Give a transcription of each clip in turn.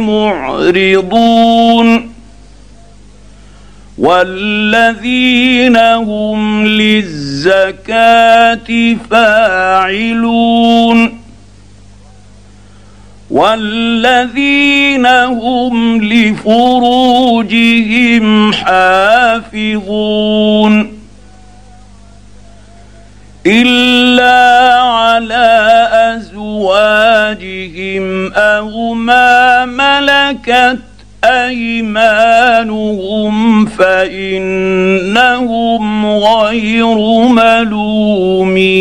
معرضون. والذين هم للزكاة فاعلون. والذين هم لفروجهم حافظون. إلا على أزواجهم أو ما ملكت أيمانهم فإنهم غير ملومين.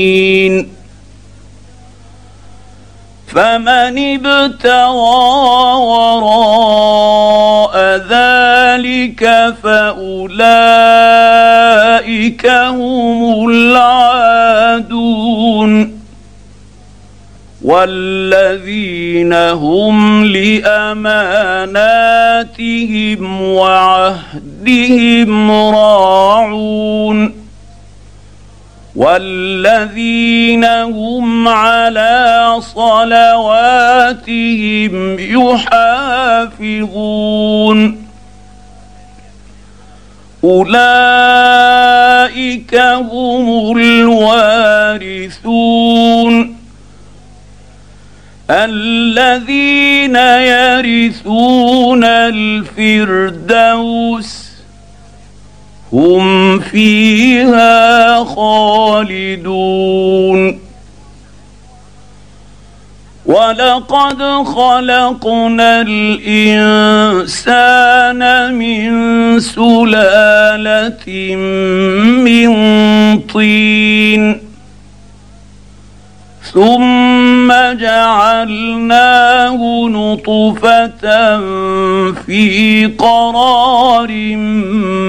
فمن ابتغى وراء ذلك فأولئك هم العادون. والذين هم لأماناتهم وعهدهم راعون والذين هم على صلواتهم يحافظون أولئك هم الوارثون الذين يرثون الفردوس هم فيها خالدون. ولقد خلقنا الانسان من سلاله من طين ثم جعلناه نطفة في قرار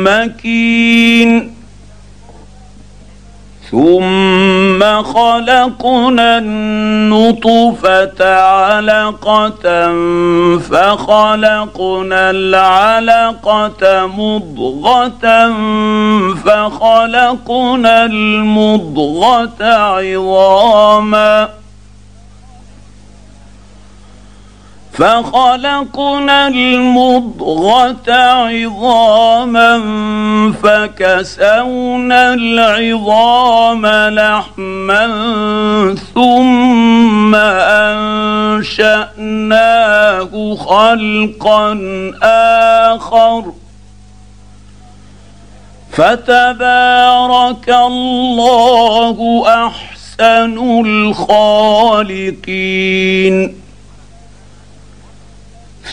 مكين. ثم خلقنا النطفة علقة فخلقنا العلقة مضغة فخلقنا المضغة عظاما. فخلقنا المضغة عظاما فكسونا العظام لحما ثم أنشأناه خلقا آخر. فتبارك الله أحسن الخالقين.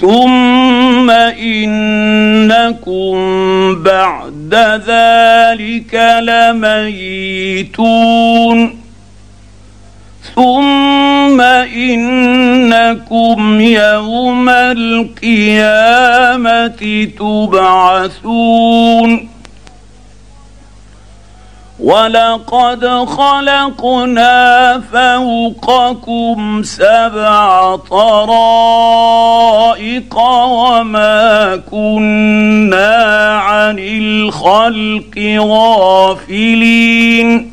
ثم إنكم بعد ذلك لميتون. ثم إنكم يوم القيامة تبعثون. ولقد خلقنا فوقكم سبع طرائق وما كنا عن الخلق غافلين.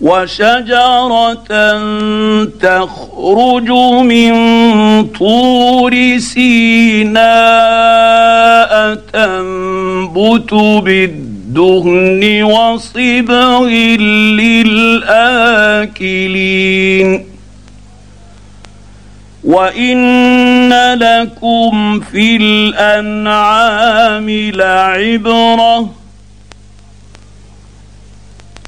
وشجرة تخرج من طور سيناء تنبت بالدهن وصبغ للآكلين. وإن لكم في الأنعام لعبرة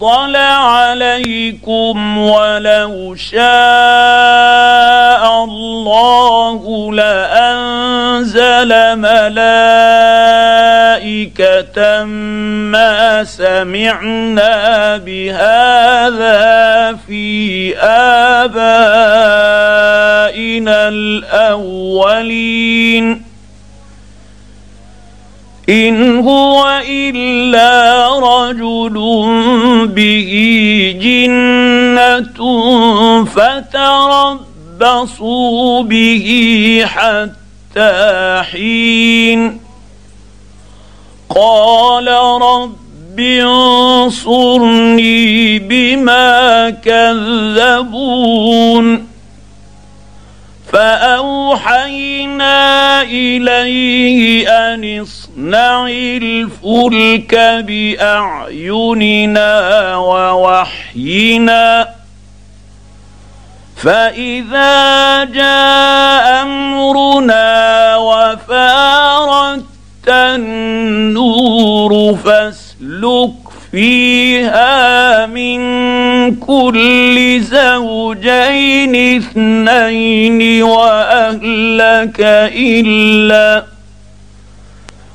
فضل عليكم ولو شاء الله لأنزل ملائكة ما سمعنا بهذا في آبائنا الأولين. إن هو إلا رجل به جنة فتربصوا به حتى حين. قال رب انصرني بما كذبون. فأوحينا إليه أن اصنع الفلك بأعيننا ووحينا. فإذا جاء أمرنا وفارت النور فاسلك فيها من كل زوجين اثنين وأهلك إلا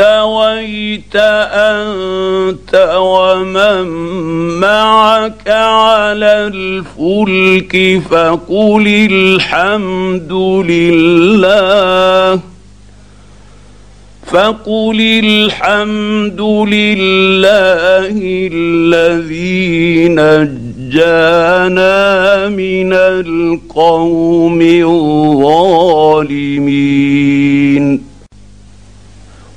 استويت انت ومن معك على الفلك فقل الحمد لله فقل الحمد لله الذي نجانا من القوم الظالمين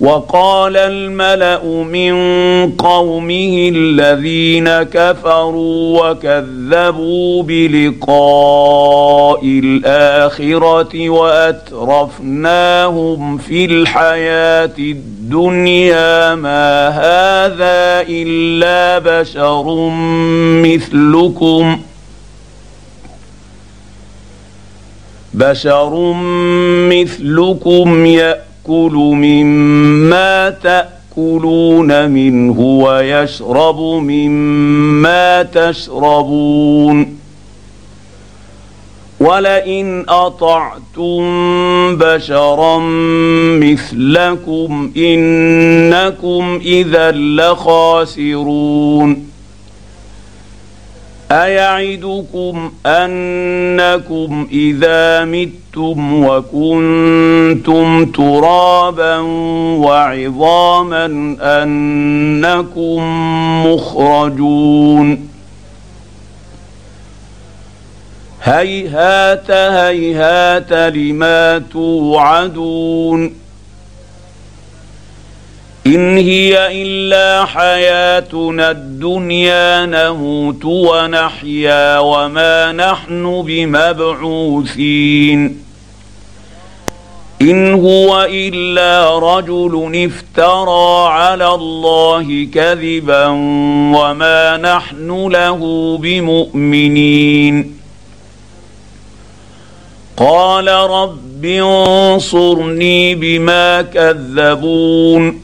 وقال الملأ من قومه الذين كفروا وكذبوا بلقاء الآخرة وأترفناهم في الحياة الدنيا ما هذا إلا بشر مثلكم بشر مثلكم يأتي ياكل مما تأكلون منه ويشرب مما تشربون. ولئن اطعتم بشرا مثلكم انكم اذا لخاسرون. أيعدكم أنكم إذا متم وكنتم ترابا وعظاما أنكم مخرجون؟ هيهات هيهات لما توعدون. إن هي إلا حياتنا الدنيا نموت ونحيا وما نحن بمبعوثين. إن هو إلا رجل افترى على الله كذبا وما نحن له بمؤمنين. قال رب انصرني بما كذبون.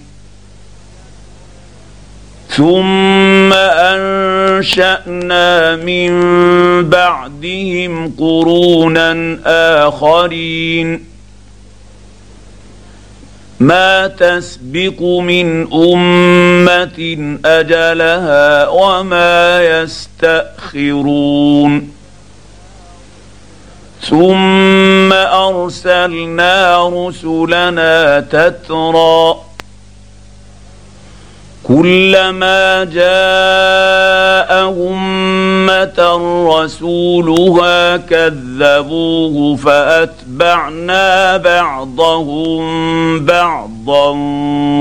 ثم انشانا من بعدهم قرونا اخرين ما تسبق من امه اجلها وما يستاخرون ثم ارسلنا رسلنا تترى كلما جاء امه رسولها كذبوه فأتبعنا بعضهم بعضا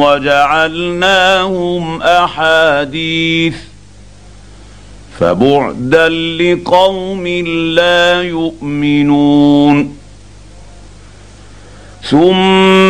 وجعلناهم أحاديث فبعدا لقوم لا يؤمنون ثم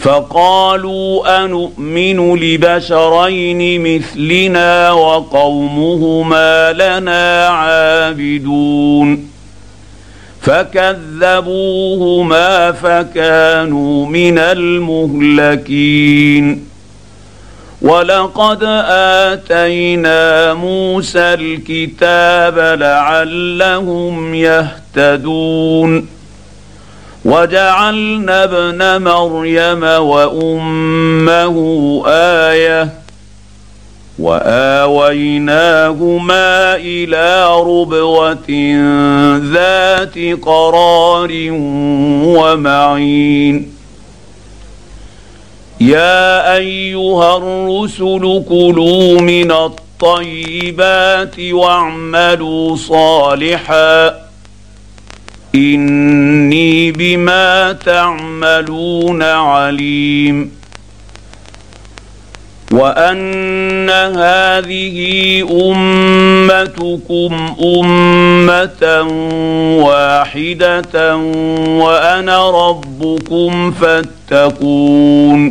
فقالوا انومن لبشرين مثلنا وقومهما لنا عابدون فكذبوهما فكانوا من المهلكين ولقد آتينا موسى الكتاب لعلهم يهتدون وجعلنا ابن مريم وأمه آية وآويناهما إلى ربوة ذات قرار ومعين. يا أيها الرسل كلوا من الطيبات واعملوا صالحا إني بما تعملون عليم. وأن هذه أمتكم أمة واحدة وأنا ربكم فاتقون.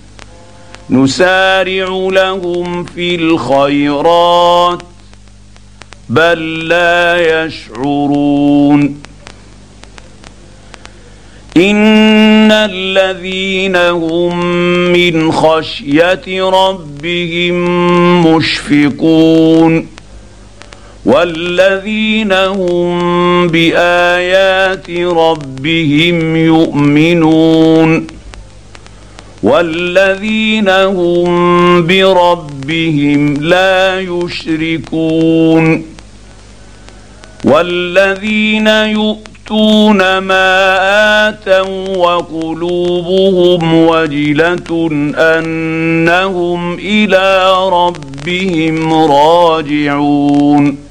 نسارع لهم في الخيرات بل لا يشعرون. إن الذين هم من خشية ربهم مشفقون. والذين هم بآيات ربهم يؤمنون. والذين هم بربهم لا يشركون. والذين يؤتون ما آتوا وقلوبهم وجلة أنهم إلى ربهم راجعون.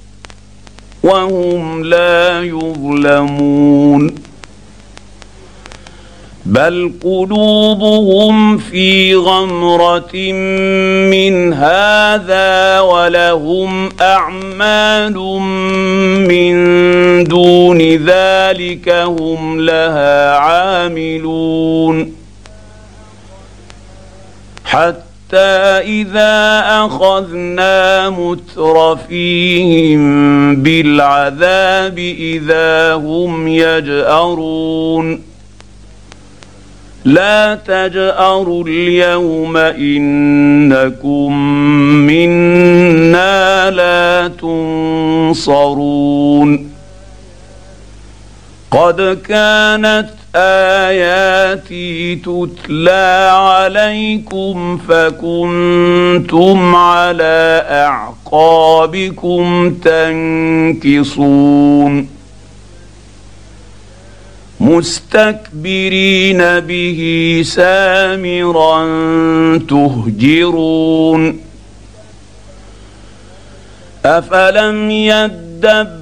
وهم لا يظلمون. بل قلوبهم في غمرة من هذا ولهم أعمال من دون ذلك هم لها عاملون. حتى إذا أخذنا مترفيهم بالعذاب إذا هم يجأرون. لا تجأروا اليوم إنكم منا لا تنصرون. قد كانت آياتي تتلى عليكم فكنتم على أعقابكم تنكصون. مستكبرين به سامرا تهجرون. أفلم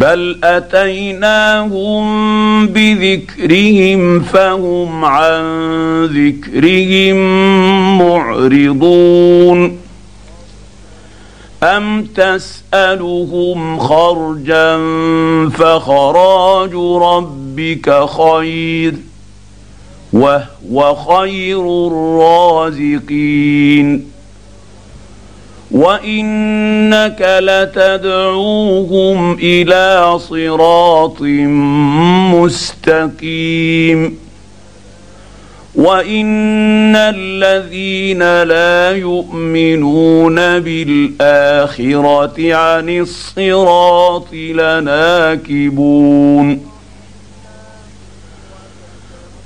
بل اتيناهم بذكرهم فهم عن ذكرهم معرضون ام تسالهم خرجا فخراج ربك خير وهو خير الرازقين وانك لتدعوهم إلى صراط مستقيم وان الذين لا يؤمنون بالاخره عن الصراط لناكبون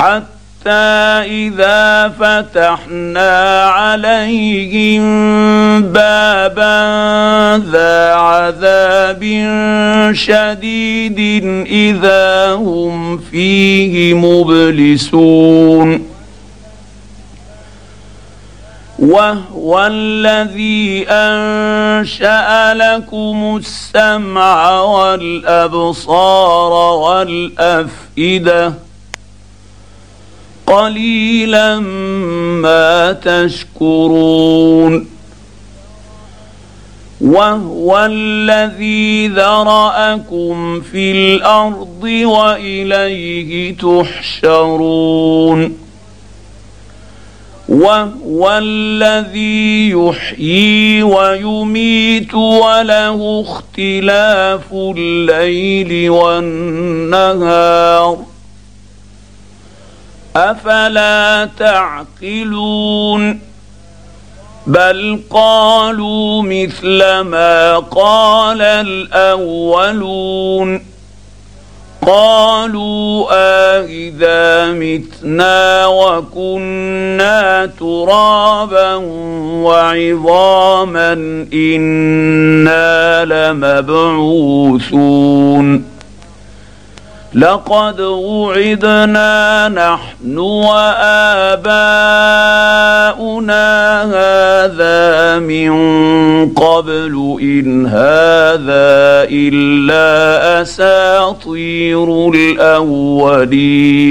حتى إذا فتحنا عليهم بابا ذا عذاب شديد إذا هم فيه مبلسون. وهو الذي أنشأ لكم السمع والأبصار والأفئدة قليلا ما تشكرون. وهو الذي ذرأكم في الأرض وإليه تحشرون. وهو الذي يحيي ويميت وله اختلاف الليل والنهار. أفلا تعقلون بل قالوا مثل ما قال الأولون قالوا أإذا متنا وكنا ترابا وعظاما إنا لمبعوثون لقد وعدنا نحن وآباؤنا هذا من قبل إن هذا إلا أساطير الأولين.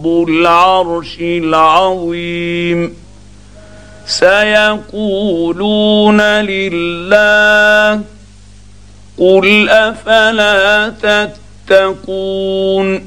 رب العرش العظيم. سيقولون لله قل أفلا تتقون.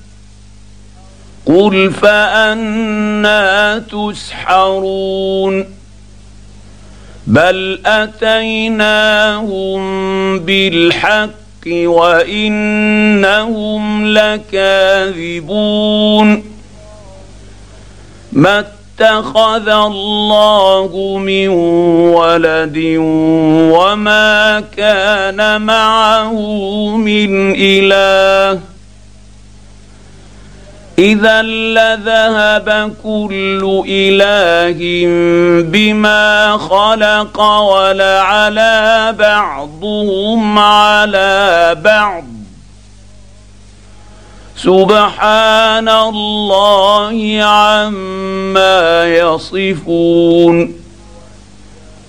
قل فانا تسحرون بل اتيناهم بالحق وانهم لكاذبون ما اتخذ الله من ولد وما كان معه من اله إذا لذهب كل إله بما خلق ولعلى بعضهم على بعض. سبحان الله عما يصفون.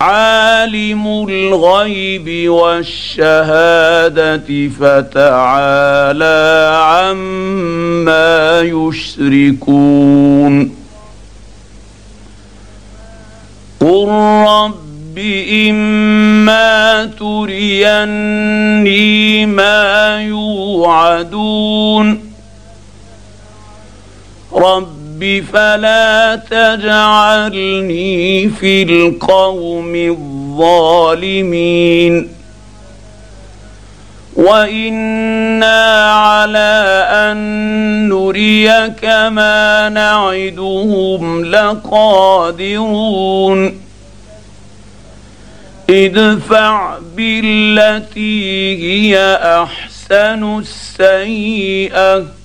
عالم الغيب والشهادة فتعالى عما يشركون. قل رب إما تريني ما يوعدون. رب رب فلا تجعلني في القوم الظالمين وأنا على ان نريك ما نعدهم لقادرون ادفع بالتي هي احسن السيئه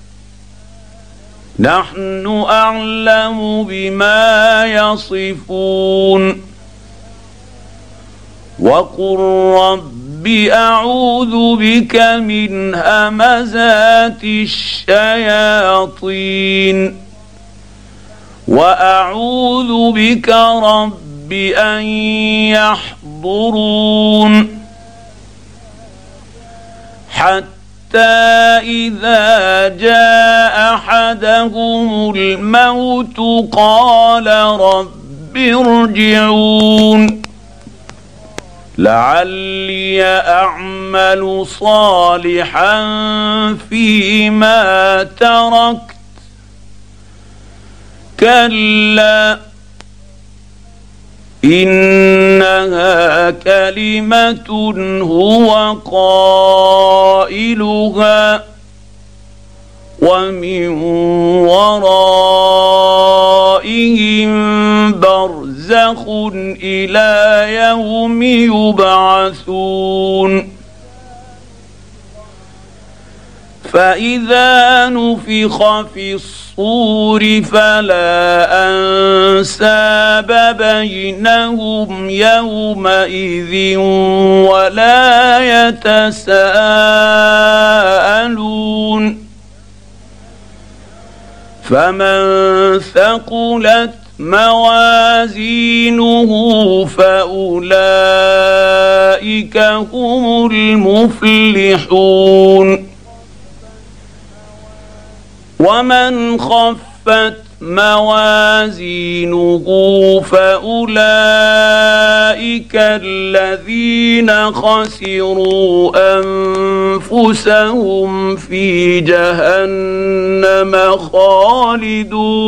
نحن أعلم بما يصفون. وقل رب أعوذ بك من همزات الشياطين. وأعوذ بك رب أن يحضرون. حتى إذا جاء أحدهم الموت قال رب ارجعون. لعلي أعمل صالحا فيما تركت. كلا. إنها كلمة هو قائلها ومن ورائهم برزخ إلى يوم يبعثون. فإذا نفخ في الصور فلا أنساب بينهم يومئذ ولا يتساءلون. فمن ثقلت موازينه فأولئك هم المفلحون. ومن خفت موازينه فاولئك الذين خسروا انفسهم في جهنم خالدون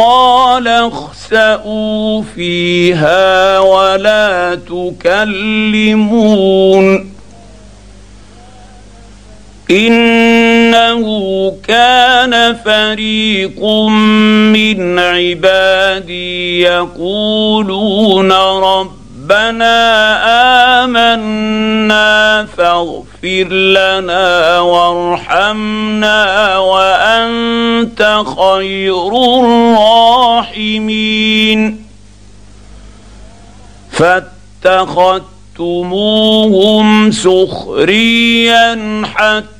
قال اخسأوا فيها ولا تكلمون. إنه كان فريق من عبادي يقولون ربنا آمنا فاغفر لنا وارحمنا وأنت خير الراحمين. فاتخذتموهم سخريا حتى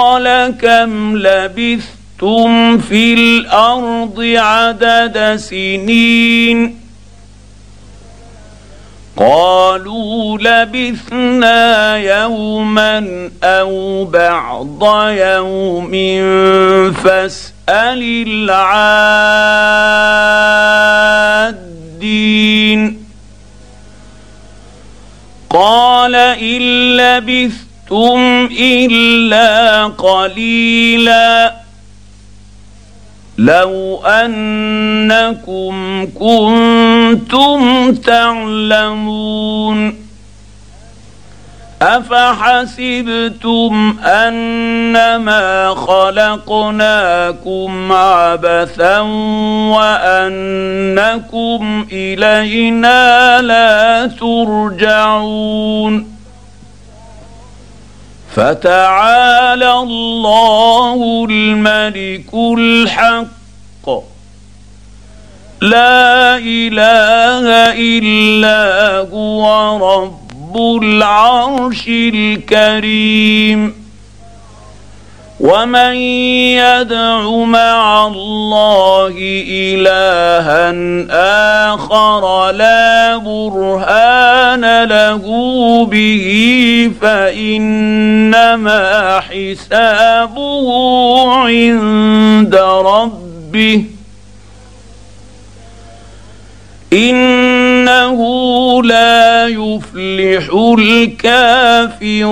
كم لبثتم في الأرض عدد سنين قالوا لبثنا يوما أو بعض يوم فاسال العادين قال ان لبثتم الا قليلا لو انكم كنتم تعلمون افحسبتم انما خلقناكم عبثا وانكم الينا لا ترجعون فتعالى الله الملك الحق. لا إله إلا هو رب العرش الكريم. ومن يدع مع الله الها اخر لا برهان له به فانما حسابه عند ربه انه لا يفلح الكافرون